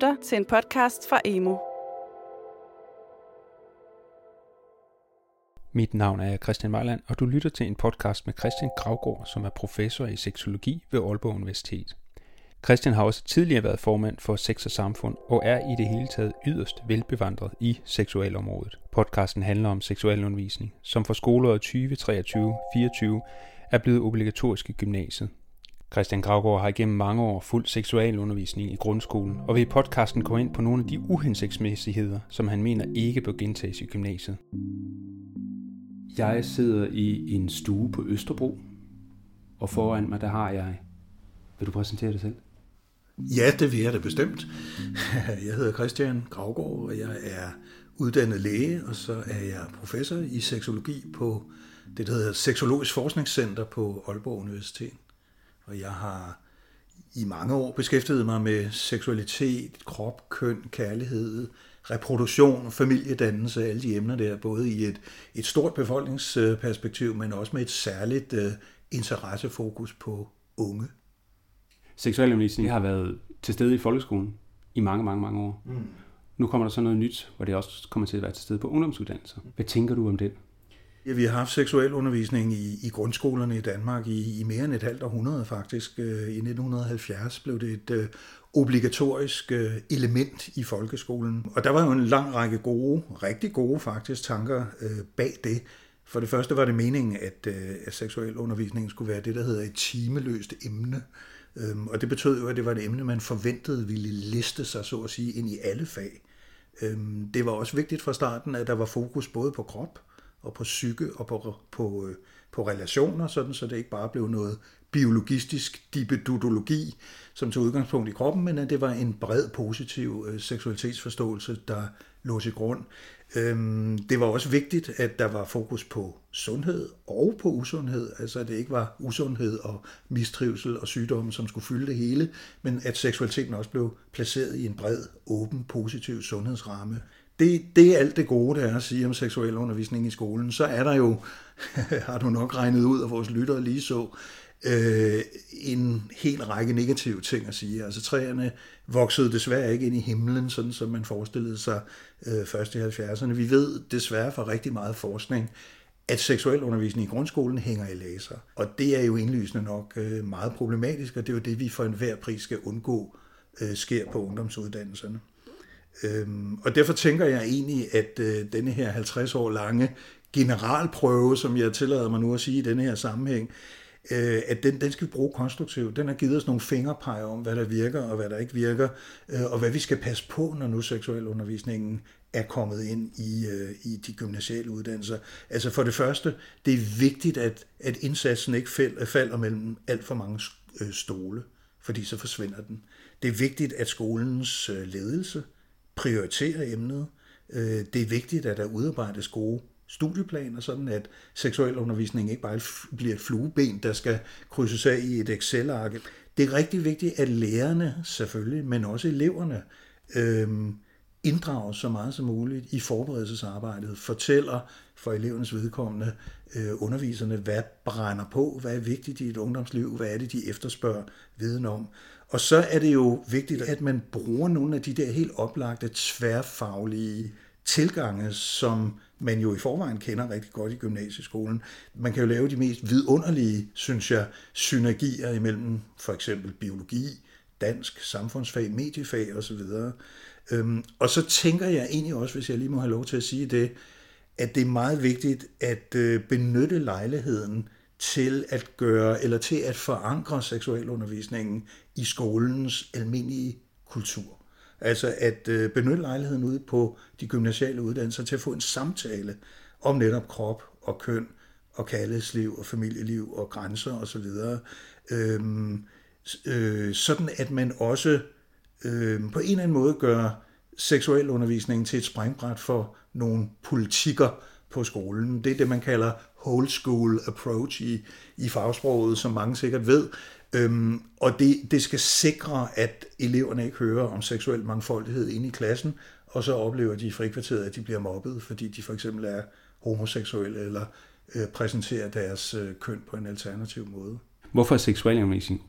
lytter til en podcast fra Emo. Mit navn er Christian Mejland, og du lytter til en podcast med Christian Gravgaard, som er professor i seksologi ved Aalborg Universitet. Christian har også tidligere været formand for Sex og Samfund og er i det hele taget yderst velbevandret i seksualområdet. Podcasten handler om seksualundervisning, som for skoleåret 2023-24 er blevet obligatorisk i gymnasiet. Christian Gravgaard har igennem mange år fuldt seksualundervisning i grundskolen, og vil i podcasten gå ind på nogle af de uhensigtsmæssigheder, som han mener ikke bør gentages i gymnasiet. Jeg sidder i en stue på Østerbro, og foran mig der har jeg... Vil du præsentere dig selv? Ja, det vil jeg da bestemt. Jeg hedder Christian Gravgaard, og jeg er uddannet læge, og så er jeg professor i seksologi på det, der hedder Seksologisk Forskningscenter på Aalborg Universitet. Og jeg har i mange år beskæftiget mig med seksualitet, krop, køn, kærlighed, reproduktion, familiedannelse, alle de emner der, både i et, et stort befolkningsperspektiv, men også med et særligt uh, interessefokus på unge. Seksualundervisning har været til stede i folkeskolen i mange, mange, mange år. Mm. Nu kommer der så noget nyt, hvor det også kommer til at være til stede på ungdomsuddannelser. Hvad tænker du om det? Ja, vi har haft seksuel undervisning i, i grundskolerne i Danmark i, i mere end et halvt århundrede faktisk. Øh, I 1970 blev det et øh, obligatorisk øh, element i folkeskolen. Og der var jo en lang række gode, rigtig gode faktisk, tanker øh, bag det. For det første var det meningen, at, øh, at seksuel undervisning skulle være det, der hedder et timeløst emne. Øhm, og det betød jo, at det var et emne, man forventede ville liste sig, så at sige, ind i alle fag. Øhm, det var også vigtigt fra starten, at der var fokus både på krop, og på psyke og på, på, øh, på relationer, sådan så det ikke bare blev noget biologistisk dibedudologi, som tog udgangspunkt i kroppen, men at det var en bred positiv øh, seksualitetsforståelse, der lå til grund. Øhm, det var også vigtigt, at der var fokus på sundhed og på usundhed, altså at det ikke var usundhed og mistrivsel og sygdomme, som skulle fylde det hele, men at seksualiteten også blev placeret i en bred, åben, positiv sundhedsramme det, det er alt det gode, der er at sige om seksuel undervisning i skolen. Så er der jo, har du nok regnet ud af vores lyttere lige så, øh, en hel række negative ting at sige. Altså træerne voksede desværre ikke ind i himlen, sådan som man forestillede sig øh, først i 70'erne. Vi ved desværre fra rigtig meget forskning, at seksuel undervisning i grundskolen hænger i laser. Og det er jo indlysende nok øh, meget problematisk, og det er jo det, vi for enhver pris skal undgå øh, sker på ungdomsuddannelserne. Øhm, og derfor tænker jeg egentlig, at øh, denne her 50 år lange generalprøve, som jeg tillader mig nu at sige i denne her sammenhæng, øh, at den, den skal vi bruge konstruktivt. Den har givet os nogle fingerpege om, hvad der virker og hvad der ikke virker, øh, og hvad vi skal passe på, når nu seksualundervisningen er kommet ind i, øh, i de gymnasiale uddannelser. Altså for det første, det er vigtigt, at, at indsatsen ikke fald, falder mellem alt for mange øh, stole, fordi så forsvinder den. Det er vigtigt, at skolens øh, ledelse, prioritere emnet. Øh, det er vigtigt, at der udarbejdes gode studieplaner, sådan at seksuel undervisning ikke bare bliver et flueben, der skal krydses af i et Excel-ark. Det er rigtig vigtigt, at lærerne selvfølgelig, men også eleverne, øh, inddrages så meget som muligt i forberedelsesarbejdet, fortæller for elevernes vedkommende øh, underviserne, hvad brænder på, hvad er vigtigt i et ungdomsliv, hvad er det, de efterspørger viden om. Og så er det jo vigtigt, at man bruger nogle af de der helt oplagte tværfaglige tilgange, som man jo i forvejen kender rigtig godt i gymnasieskolen. Man kan jo lave de mest vidunderlige, synes jeg, synergier imellem for eksempel biologi, dansk, samfundsfag, mediefag osv. Øhm, og så tænker jeg egentlig også, hvis jeg lige må have lov til at sige det, at det er meget vigtigt at øh, benytte lejligheden til at gøre eller til at forankre seksualundervisningen i skolens almindelige kultur. Altså at øh, benytte lejligheden ude på de gymnasiale uddannelser til at få en samtale om netop krop og køn og kærlighedsliv og familieliv og grænser osv. Øhm, øh, sådan at man også øh, på en eller anden måde gør seksualundervisningen til et springbræt for nogle politikker på skolen. Det er det, man kalder whole school approach i, i fagsproget, som mange sikkert ved. Øhm, og det, det skal sikre, at eleverne ikke hører om seksuel mangfoldighed inde i klassen, og så oplever de i frikvarteret, at de bliver mobbet, fordi de for eksempel er homoseksuelle eller øh, præsenterer deres øh, køn på en alternativ måde. Hvorfor er seksualundervisning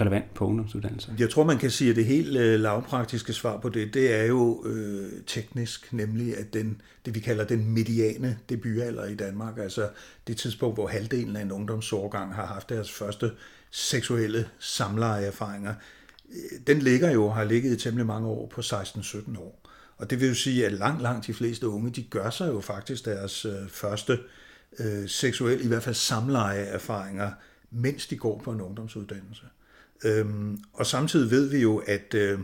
relevant på ungdomsuddannelser? Jeg tror, man kan sige, at det helt øh, lavpraktiske svar på det, det er jo øh, teknisk, nemlig at den, det vi kalder den mediane debutalder i Danmark, altså det tidspunkt, hvor halvdelen af en ungdomsårgang har haft deres første seksuelle samlejeerfaringer, øh, den ligger jo, har ligget i temmelig mange år på 16-17 år. Og det vil jo sige, at langt, langt de fleste unge, de gør sig jo faktisk deres øh, første øh, seksuelle, i hvert fald samlejeerfaringer, mens de går på en ungdomsuddannelse. Øhm, og samtidig ved vi jo, at øh,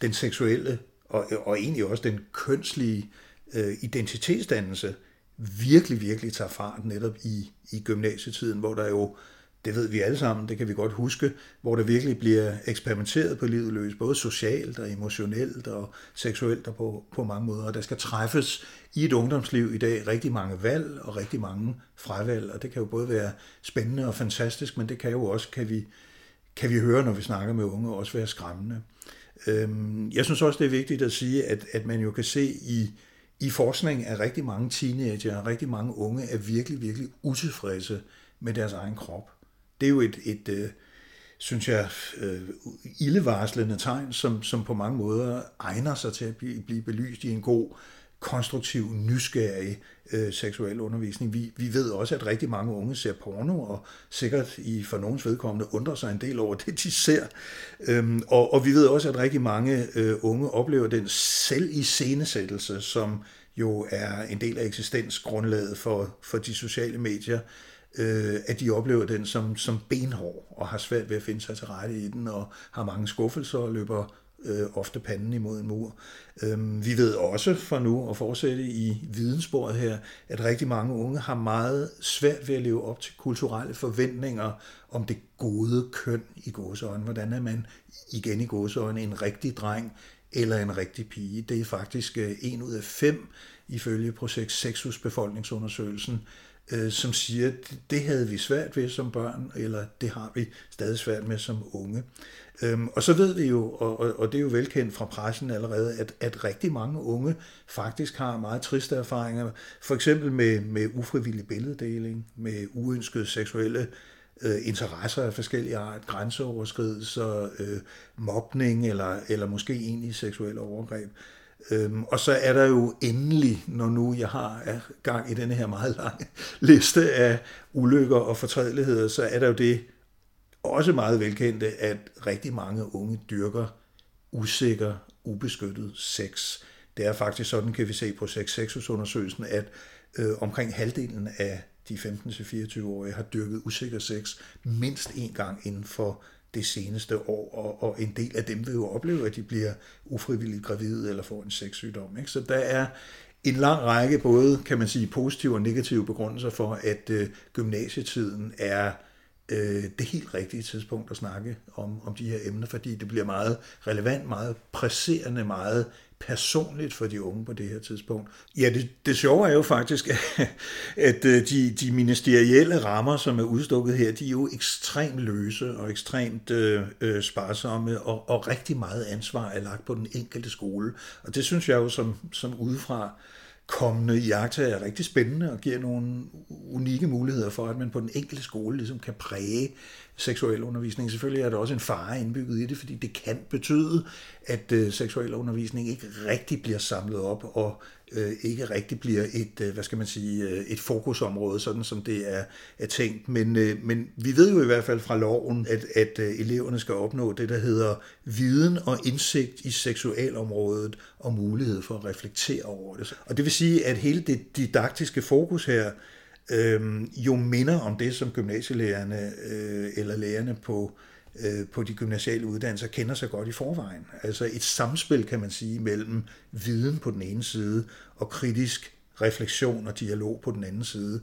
den seksuelle og, og egentlig også den kønslige øh, identitetsdannelse virkelig, virkelig tager fart netop i, i gymnasietiden, hvor der jo det ved vi alle sammen, det kan vi godt huske, hvor der virkelig bliver eksperimenteret på livet løs, både socialt og emotionelt og seksuelt og på, på mange måder. Og der skal træffes i et ungdomsliv i dag rigtig mange valg og rigtig mange fravalg, og det kan jo både være spændende og fantastisk, men det kan jo også, kan vi, kan vi høre, når vi snakker med unge, også være skræmmende. Øhm, jeg synes også, det er vigtigt at sige, at, at man jo kan se i, i forskning, at rigtig mange teenager og rigtig mange unge er virkelig, virkelig utilfredse med deres egen krop det er jo et, et øh, synes jeg, øh, ildevarslende tegn, som, som på mange måder egner sig til at blive, blive belyst i en god, konstruktiv, nysgerrig øh, seksuel undervisning. Vi, vi ved også, at rigtig mange unge ser porno, og sikkert i for nogens vedkommende undrer sig en del over det, de ser. Øhm, og, og vi ved også, at rigtig mange øh, unge oplever den selv i scenesættelse, som jo er en del af eksistensgrundlaget for, for de sociale medier øh, at de oplever den som, som benhård og har svært ved at finde sig til rette i den og har mange skuffelser og løber øh, ofte panden imod en mur. Øhm, vi ved også for nu at fortsætte i vidensbordet her, at rigtig mange unge har meget svært ved at leve op til kulturelle forventninger om det gode køn i gåseøjne. Hvordan er man igen i gåseøjne en rigtig dreng eller en rigtig pige? Det er faktisk øh, en ud af fem ifølge projekt Sexus befolkningsundersøgelsen, øh, som siger, at det havde vi svært ved som børn, eller det har vi stadig svært med som unge. Øhm, og så ved vi jo, og, og, og det er jo velkendt fra pressen allerede, at, at rigtig mange unge faktisk har meget triste erfaringer, for eksempel med, med ufrivillig billeddeling, med uønskede seksuelle øh, interesser af forskellige art, grænseoverskridelser, øh, mobning eller, eller måske egentlig seksuelle overgreb. Øhm, og så er der jo endelig, når nu jeg har gang i denne her meget lange liste af ulykker og fortrædeligheder, så er der jo det også meget velkendte, at rigtig mange unge dyrker usikker, ubeskyttet sex. Det er faktisk sådan, kan vi se på sex undersøgelsen at øh, omkring halvdelen af de 15-24-årige har dyrket usikker sex mindst en gang inden for det seneste år, og, og en del af dem vil jo opleve, at de bliver ufrivilligt gravide eller får en sexsygdom. Ikke? Så der er en lang række både, kan man sige, positive og negative begrundelser for, at øh, gymnasietiden er øh, det helt rigtige tidspunkt at snakke om, om de her emner, fordi det bliver meget relevant, meget presserende, meget personligt for de unge på det her tidspunkt. Ja, det, det sjove er jo faktisk, at øh, de, de ministerielle rammer, som er udstukket her, de er jo ekstremt løse og ekstremt øh, øh, sparsomme, og, og rigtig meget ansvar er lagt på den enkelte skole. Og det synes jeg jo som, som udefra kommende jagttager er rigtig spændende og giver nogle unikke muligheder for, at man på den enkelte skole ligesom kan præge seksuel undervisning. Selvfølgelig er der også en fare indbygget i det, fordi det kan betyde, at øh, seksuel undervisning ikke rigtig bliver samlet op og øh, ikke rigtig bliver et, øh, hvad skal man sige, øh, et fokusområde, sådan som det er, er tænkt. Men, øh, men vi ved jo i hvert fald fra loven, at, at øh, eleverne skal opnå det, der hedder viden og indsigt i seksualområdet og mulighed for at reflektere over det. Og det vil sige, at hele det didaktiske fokus her, øh, jo minder om det, som gymnasielærerne øh, eller lærerne på, øh, på de gymnasiale uddannelser kender sig godt i forvejen. Altså et samspil, kan man sige, mellem viden på den ene side og kritisk refleksion og dialog på den anden side.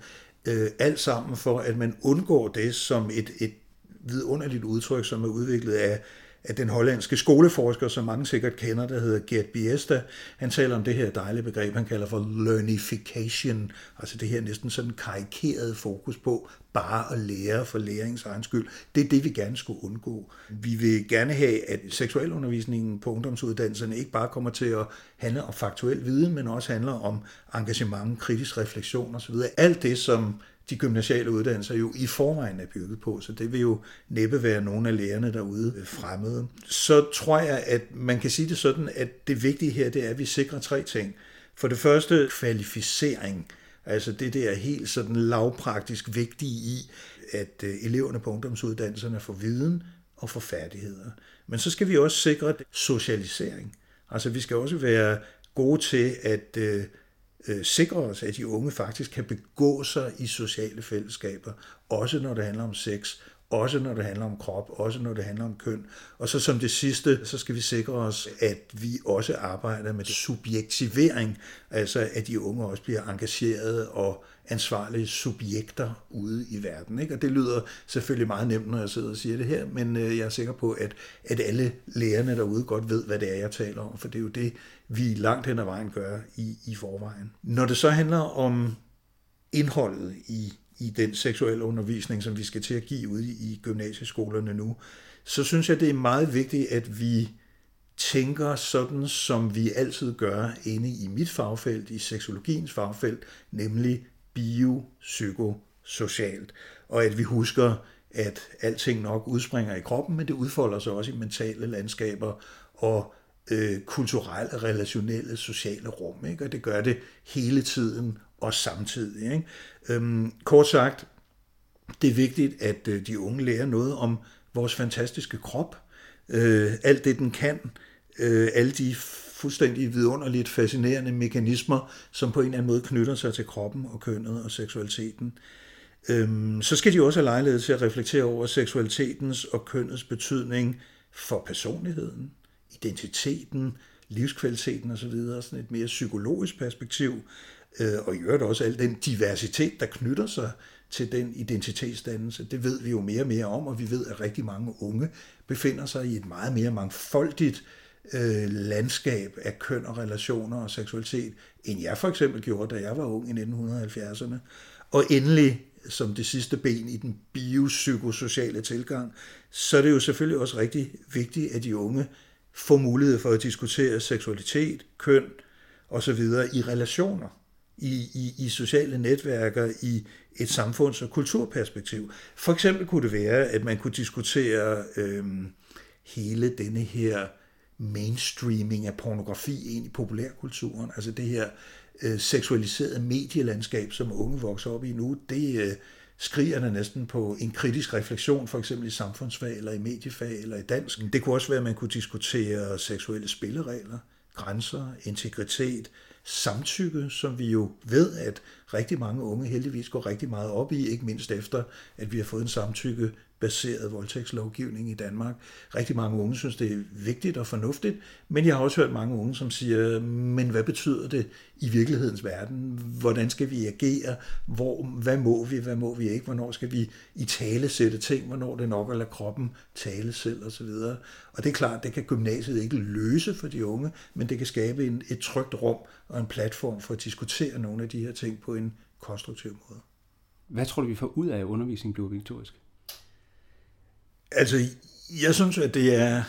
Øh, alt sammen for, at man undgår det som et, et vidunderligt udtryk, som er udviklet af at den hollandske skoleforsker, som mange sikkert kender, der hedder Gert Biesta, han taler om det her dejlige begreb, han kalder for learnification, altså det her næsten sådan karikerede fokus på bare at lære for lærings egen skyld. Det er det, vi gerne skulle undgå. Vi vil gerne have, at seksualundervisningen på ungdomsuddannelserne ikke bare kommer til at handle om faktuel viden, men også handler om engagement, kritisk refleksion osv. Alt det, som de gymnasiale uddannelser jo i forvejen er bygget på, så det vil jo næppe være nogle af lærerne derude fremmede. Så tror jeg, at man kan sige det sådan, at det vigtige her, det er, at vi sikrer tre ting. For det første kvalificering, altså det der helt sådan lavpraktisk vigtige i, at øh, eleverne på ungdomsuddannelserne får viden og får færdigheder. Men så skal vi også sikre socialisering. Altså vi skal også være gode til at øh, øh, sikre os, at de unge faktisk kan begå sig i sociale fællesskaber, også når det handler om sex, også når det handler om krop, også når det handler om køn. Og så som det sidste, så skal vi sikre os, at vi også arbejder med subjektivering, altså at de unge også bliver engagerede og ansvarlige subjekter ude i verden. Ikke? Og det lyder selvfølgelig meget nemt, når jeg sidder og siger det her, men øh, jeg er sikker på, at, at alle lærerne derude godt ved, hvad det er, jeg taler om, for det er jo det, vi langt hen ad vejen gør i, i forvejen. Når det så handler om indholdet i, i den seksuelle undervisning, som vi skal til at give ude i gymnasieskolerne nu, så synes jeg, det er meget vigtigt, at vi tænker sådan, som vi altid gør inde i mit fagfelt, i seksologiens fagfelt, nemlig biopsykosocialt. Og at vi husker, at alting nok udspringer i kroppen, men det udfolder sig også i mentale landskaber og øh, kulturelle, relationelle, sociale rum. Ikke? Og det gør det hele tiden og samtidig. Ikke? Øhm, kort sagt, det er vigtigt, at øh, de unge lærer noget om vores fantastiske krop, øh, alt det den kan, øh, alle de fuldstændig vidunderligt fascinerende mekanismer, som på en eller anden måde knytter sig til kroppen og kønnet og seksualiteten. Øhm, så skal de også have lejlighed til at reflektere over seksualitetens og kønnets betydning for personligheden, identiteten, livskvaliteten osv., sådan et mere psykologisk perspektiv, øh, og i øvrigt også al den diversitet, der knytter sig til den identitetsdannelse. Det ved vi jo mere og mere om, og vi ved, at rigtig mange unge befinder sig i et meget mere mangfoldigt øh, landskab af køn og relationer og seksualitet, end jeg for eksempel gjorde, da jeg var ung i 1970'erne. Og endelig, som det sidste ben i den biopsykosociale tilgang, så er det jo selvfølgelig også rigtig vigtigt, at de unge få mulighed for at diskutere seksualitet, køn osv. i relationer, i, i, i sociale netværker, i et samfunds- og kulturperspektiv. For eksempel kunne det være, at man kunne diskutere øh, hele denne her mainstreaming af pornografi ind i populærkulturen. Altså det her øh, seksualiserede medielandskab, som unge vokser op i nu, det øh, skriger der næsten på en kritisk refleksion, for eksempel i samfundsfag, eller i mediefag, eller i dansk. Det kunne også være, at man kunne diskutere seksuelle spilleregler, grænser, integritet, samtykke, som vi jo ved, at rigtig mange unge heldigvis går rigtig meget op i, ikke mindst efter, at vi har fået en samtykke baseret voldtægtslovgivning i Danmark. Rigtig mange unge synes, det er vigtigt og fornuftigt, men jeg har også hørt mange unge, som siger, men hvad betyder det i virkelighedens verden? Hvordan skal vi agere? Hvor, hvad må vi, hvad må vi ikke? Hvornår skal vi i tale sætte ting? Hvornår det nok at lade kroppen tale selv osv.? Og det er klart, det kan gymnasiet ikke løse for de unge, men det kan skabe en, et trygt rum og en platform for at diskutere nogle af de her ting på en konstruktiv måde. Hvad tror du, vi får ud af, at undervisningen bliver obligatorisk? Altså, jeg synes, at det er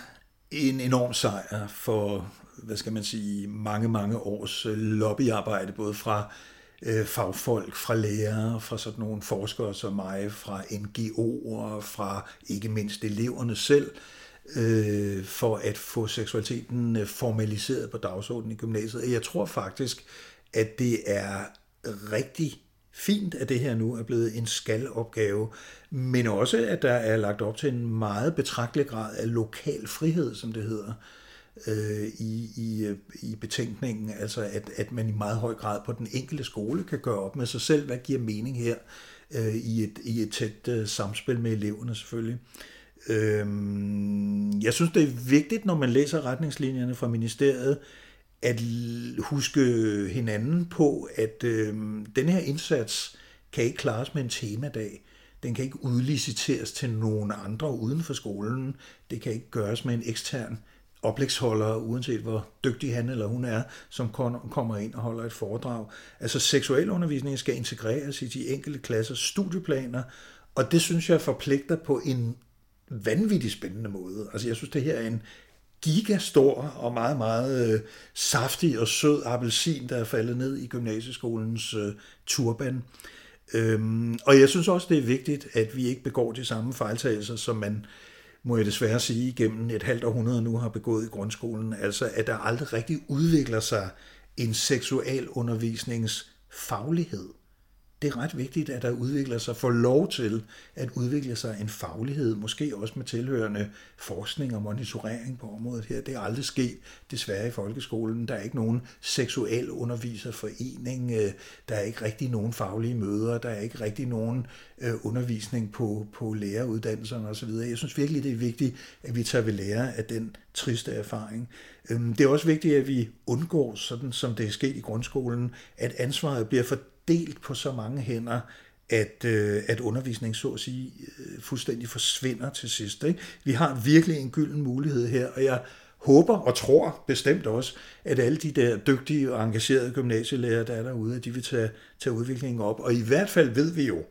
en enorm sejr for, hvad skal man sige, mange, mange års øh, lobbyarbejde, både fra øh, fagfolk, fra lærere, fra sådan nogle forskere som mig, fra NGO'er, fra ikke mindst eleverne selv, øh, for at få seksualiteten øh, formaliseret på dagsordenen i gymnasiet. Jeg tror faktisk, at det er rigtig fint, at det her nu er blevet en skalopgave, men også, at der er lagt op til en meget betragtelig grad af lokal frihed, som det hedder, øh, i, i, i betænkningen. Altså, at, at man i meget høj grad på den enkelte skole kan gøre op med sig selv, hvad giver mening her, øh, i, et, i et tæt øh, samspil med eleverne selvfølgelig. Øh, jeg synes, det er vigtigt, når man læser retningslinjerne fra ministeriet, at huske hinanden på, at øh, den her indsats kan ikke klares med en temadag. Den kan ikke udliciteres til nogen andre uden for skolen. Det kan ikke gøres med en ekstern oplægsholder, uanset hvor dygtig han eller hun er, som kommer ind og holder et foredrag. Altså seksualundervisningen skal integreres i de enkelte klassers studieplaner, og det synes jeg forpligter på en vanvittig spændende måde. Altså jeg synes, det her er en gigastor og meget, meget øh, saftig og sød appelsin, der er faldet ned i gymnasieskolens øh, turban. Øhm, og jeg synes også, det er vigtigt, at vi ikke begår de samme fejltagelser, som man, må jeg desværre sige, gennem et halvt århundrede nu har begået i grundskolen. Altså, at der aldrig rigtig udvikler sig en seksualundervisningsfaglighed det er ret vigtigt, at der udvikler sig, får lov til at udvikle sig en faglighed, måske også med tilhørende forskning og monitorering på området her. Det er aldrig sket, desværre i folkeskolen. Der er ikke nogen seksuel underviserforening, øh, der er ikke rigtig nogen faglige møder, der er ikke rigtig nogen øh, undervisning på, på læreruddannelserne osv. Jeg synes virkelig, det er vigtigt, at vi tager ved lære af den triste erfaring. Øhm, det er også vigtigt, at vi undgår, sådan som det er sket i grundskolen, at ansvaret bliver fordelt på så mange hænder, at, øh, at undervisning så at sige øh, fuldstændig forsvinder til sidst. Ikke? Vi har virkelig en gylden mulighed her, og jeg håber og tror bestemt også, at alle de der dygtige og engagerede gymnasielærere, der er derude, at de vil tage, tage udviklingen op. Og i hvert fald ved vi jo, øh,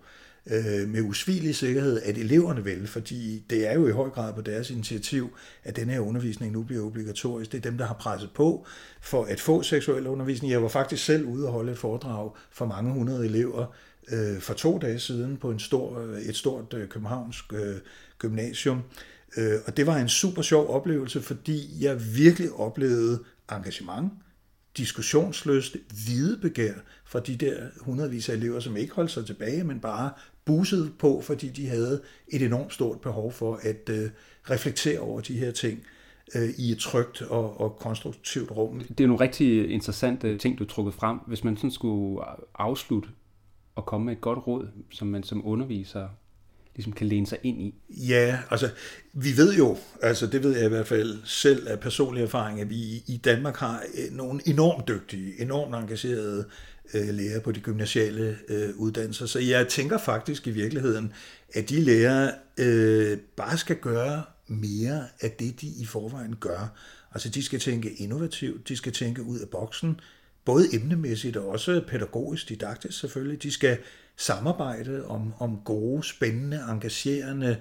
Øh, med usvigelig sikkerhed, at eleverne vil, fordi det er jo i høj grad på deres initiativ, at den her undervisning nu bliver obligatorisk. Det er dem, der har presset på for at få seksuel undervisning. Jeg var faktisk selv ude og holde et foredrag for mange hundrede elever øh, for to dage siden på en stor, øh, et stort øh, københavnsk øh, gymnasium. Øh, og det var en super sjov oplevelse, fordi jeg virkelig oplevede engagement, diskussionsløst videbegær fra de der hundredvis af elever, som ikke holdt sig tilbage, men bare busede på, fordi de havde et enormt stort behov for at øh, reflektere over de her ting øh, i et trygt og, og konstruktivt rum. Det er nogle rigtig interessante ting, du har trukket frem. Hvis man sådan skulle afslutte og komme med et godt råd, som man som underviser ligesom kan læne sig ind i? Ja, altså vi ved jo, altså det ved jeg i hvert fald selv af personlig erfaring, at vi i Danmark har øh, nogle enormt dygtige, enormt engagerede øh, Øh, lærere på de gymnasiale øh, uddannelser. Så jeg tænker faktisk i virkeligheden, at de lærere øh, bare skal gøre mere af det, de i forvejen gør. Altså de skal tænke innovativt, de skal tænke ud af boksen, både emnemæssigt og også pædagogisk, didaktisk selvfølgelig. De skal samarbejde om, om gode, spændende, engagerende,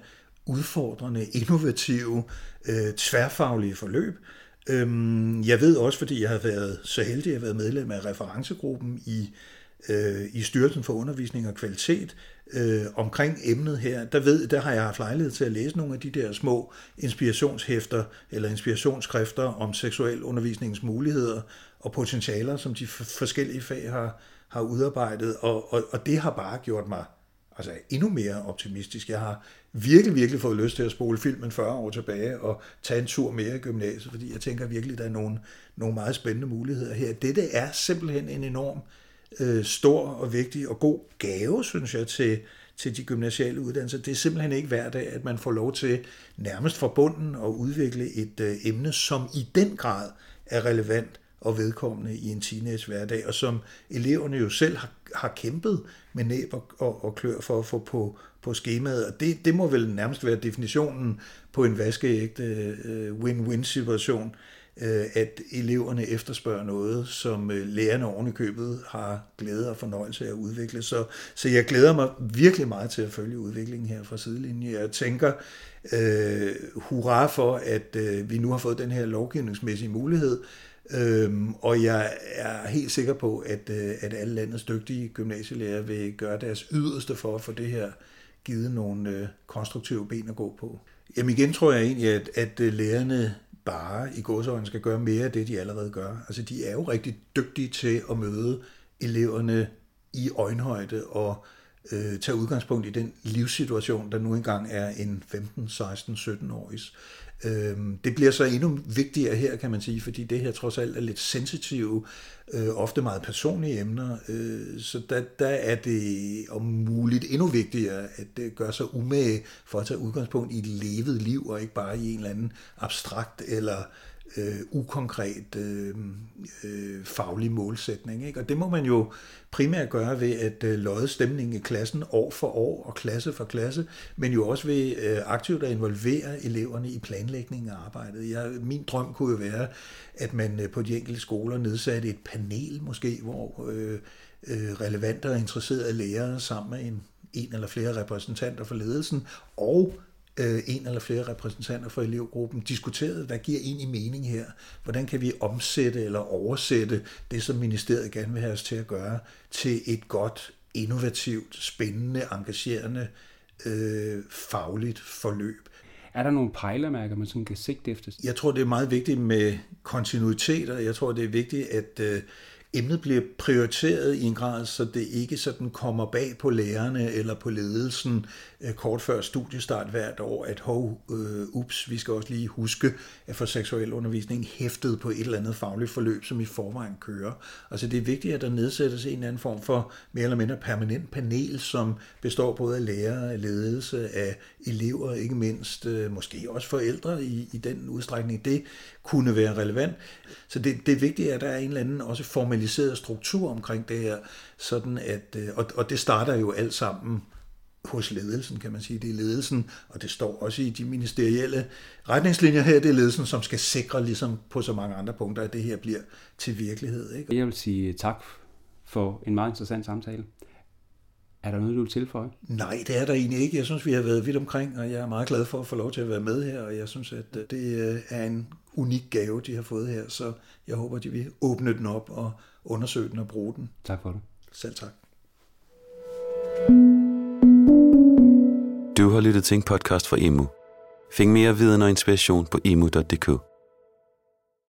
udfordrende, innovative, øh, tværfaglige forløb. Øhm, jeg ved også, fordi jeg har været så heldig at have været medlem af referencegruppen i, øh, i Styrelsen for Undervisning og Kvalitet øh, omkring emnet her, der, ved, der har jeg haft lejlighed til at læse nogle af de der små inspirationshæfter eller inspirationsskrifter om seksuel undervisningens muligheder og potentialer, som de forskellige fag har, har udarbejdet, og, og, og det har bare gjort mig altså endnu mere optimistisk. Jeg har virkelig, virkelig fået lyst til at spole filmen 40 år tilbage og tage en tur mere i gymnasiet, fordi jeg tænker virkelig, der er nogle, nogle meget spændende muligheder her. Dette er simpelthen en enorm øh, stor og vigtig og god gave, synes jeg, til, til de gymnasiale uddannelser. Det er simpelthen ikke hver dag, at man får lov til nærmest fra bunden at udvikle et øh, emne, som i den grad er relevant og vedkommende i en teenage hverdag, og som eleverne jo selv har, har kæmpet med næb og, og, og klør for at få på, på skemaet. Og det, det må vel nærmest være definitionen på en vaskeægte øh, win-win situation, øh, at eleverne efterspørger noget, som øh, lærerne oven i købet har glæde og fornøjelse af at udvikle. Så, så jeg glæder mig virkelig meget til at følge udviklingen her fra sidelinjen. Jeg tænker, øh, hurra for, at øh, vi nu har fået den her lovgivningsmæssige mulighed, Øhm, og jeg er helt sikker på, at, øh, at alle landets dygtige gymnasielærer vil gøre deres yderste for at få det her givet nogle øh, konstruktive ben at gå på. Jamen igen tror jeg egentlig, at, at øh, lærerne bare i godsøjne skal gøre mere af det, de allerede gør. Altså de er jo rigtig dygtige til at møde eleverne i øjenhøjde og øh, tage udgangspunkt i den livssituation, der nu engang er en 15, 16, 17-årigs. Øhm, det bliver så endnu vigtigere her, kan man sige, fordi det her trods alt er lidt sensitive, øh, ofte meget personlige emner, øh, så der, der er det om muligt endnu vigtigere at det gør sig umage for at tage udgangspunkt i et levet liv, og ikke bare i en eller anden abstrakt eller øh, ukonkret øh, øh, faglig målsætning. Ikke? Og det må man jo primært gøre ved at øh, lodde stemningen i klassen år for år og klasse for klasse, men jo også ved øh, aktivt at involvere eleverne i planlægningen af arbejdet. Jeg, min drøm kunne jo være, at man øh, på de enkelte skoler nedsatte et panel måske, hvor øh, øh, relevante og interesserede lærere sammen med en, en eller flere repræsentanter for ledelsen og øh, en eller flere repræsentanter for elevgruppen diskuteret, hvad giver egentlig mening her? Hvordan kan vi omsætte eller oversætte det, som ministeriet gerne vil have os til at gøre, til et godt innovativt, spændende, engagerende, øh, fagligt forløb. Er der nogle pejlemærker, man sådan kan sigte efter? Jeg tror, det er meget vigtigt med kontinuitet, og jeg tror, det er vigtigt, at øh, emnet bliver prioriteret i en grad, så det ikke sådan kommer bag på lærerne eller på ledelsen øh, kort før studiestart hvert år, at hov, øh, ups, vi skal også lige huske at få seksuel undervisning hæftet på et eller andet fagligt forløb, som i forvejen kører. Altså det er vigtigt, at der nedsættes en eller anden form for mere eller mindre permanent panel, som består både af lærere, af ledelse, af elever, ikke mindst øh, måske også forældre i, i den udstrækning, det kunne være relevant. Så det, det er vigtigt, at der er en eller anden også formaliseret struktur omkring det her, sådan at, øh, og, og det starter jo alt sammen hos ledelsen, kan man sige. Det er ledelsen, og det står også i de ministerielle retningslinjer her, det er ledelsen, som skal sikre, ligesom på så mange andre punkter, at det her bliver til virkelighed. Ikke? Jeg vil sige tak for en meget interessant samtale. Er der noget, du vil tilføje? Nej, det er der egentlig ikke. Jeg synes, vi har været vidt omkring, og jeg er meget glad for at få lov til at være med her, og jeg synes, at øh, det øh, er en unik gave, de har fået her, så jeg håber, de vil åbne den op og undersøge den og bruge den. Tak for det. Selv tak. Du har lyttet til en podcast fra Emu. Find mere viden og inspiration på emu.dk.